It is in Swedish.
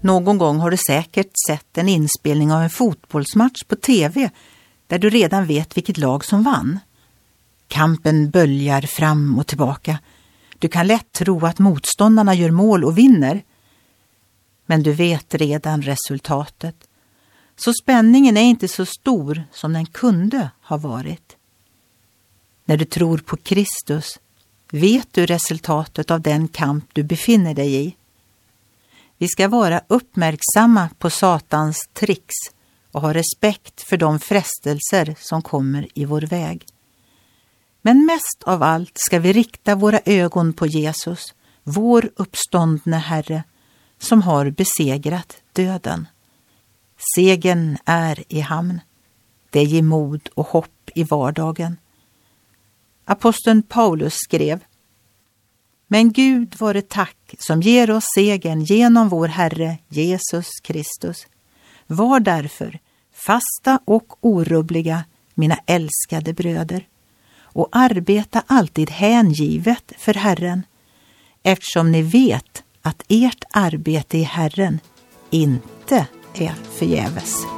Någon gång har du säkert sett en inspelning av en fotbollsmatch på TV där du redan vet vilket lag som vann. Kampen böljar fram och tillbaka. Du kan lätt tro att motståndarna gör mål och vinner. Men du vet redan resultatet. Så spänningen är inte så stor som den kunde ha varit. När du tror på Kristus vet du resultatet av den kamp du befinner dig i. Vi ska vara uppmärksamma på Satans tricks och ha respekt för de frestelser som kommer i vår väg. Men mest av allt ska vi rikta våra ögon på Jesus, vår uppståndne Herre, som har besegrat döden. Segen är i hamn. Det ger mod och hopp i vardagen. Aposteln Paulus skrev men Gud vare tack som ger oss segern genom vår Herre Jesus Kristus. Var därför fasta och orubbliga, mina älskade bröder, och arbeta alltid hängivet för Herren, eftersom ni vet att ert arbete i Herren inte är förgäves.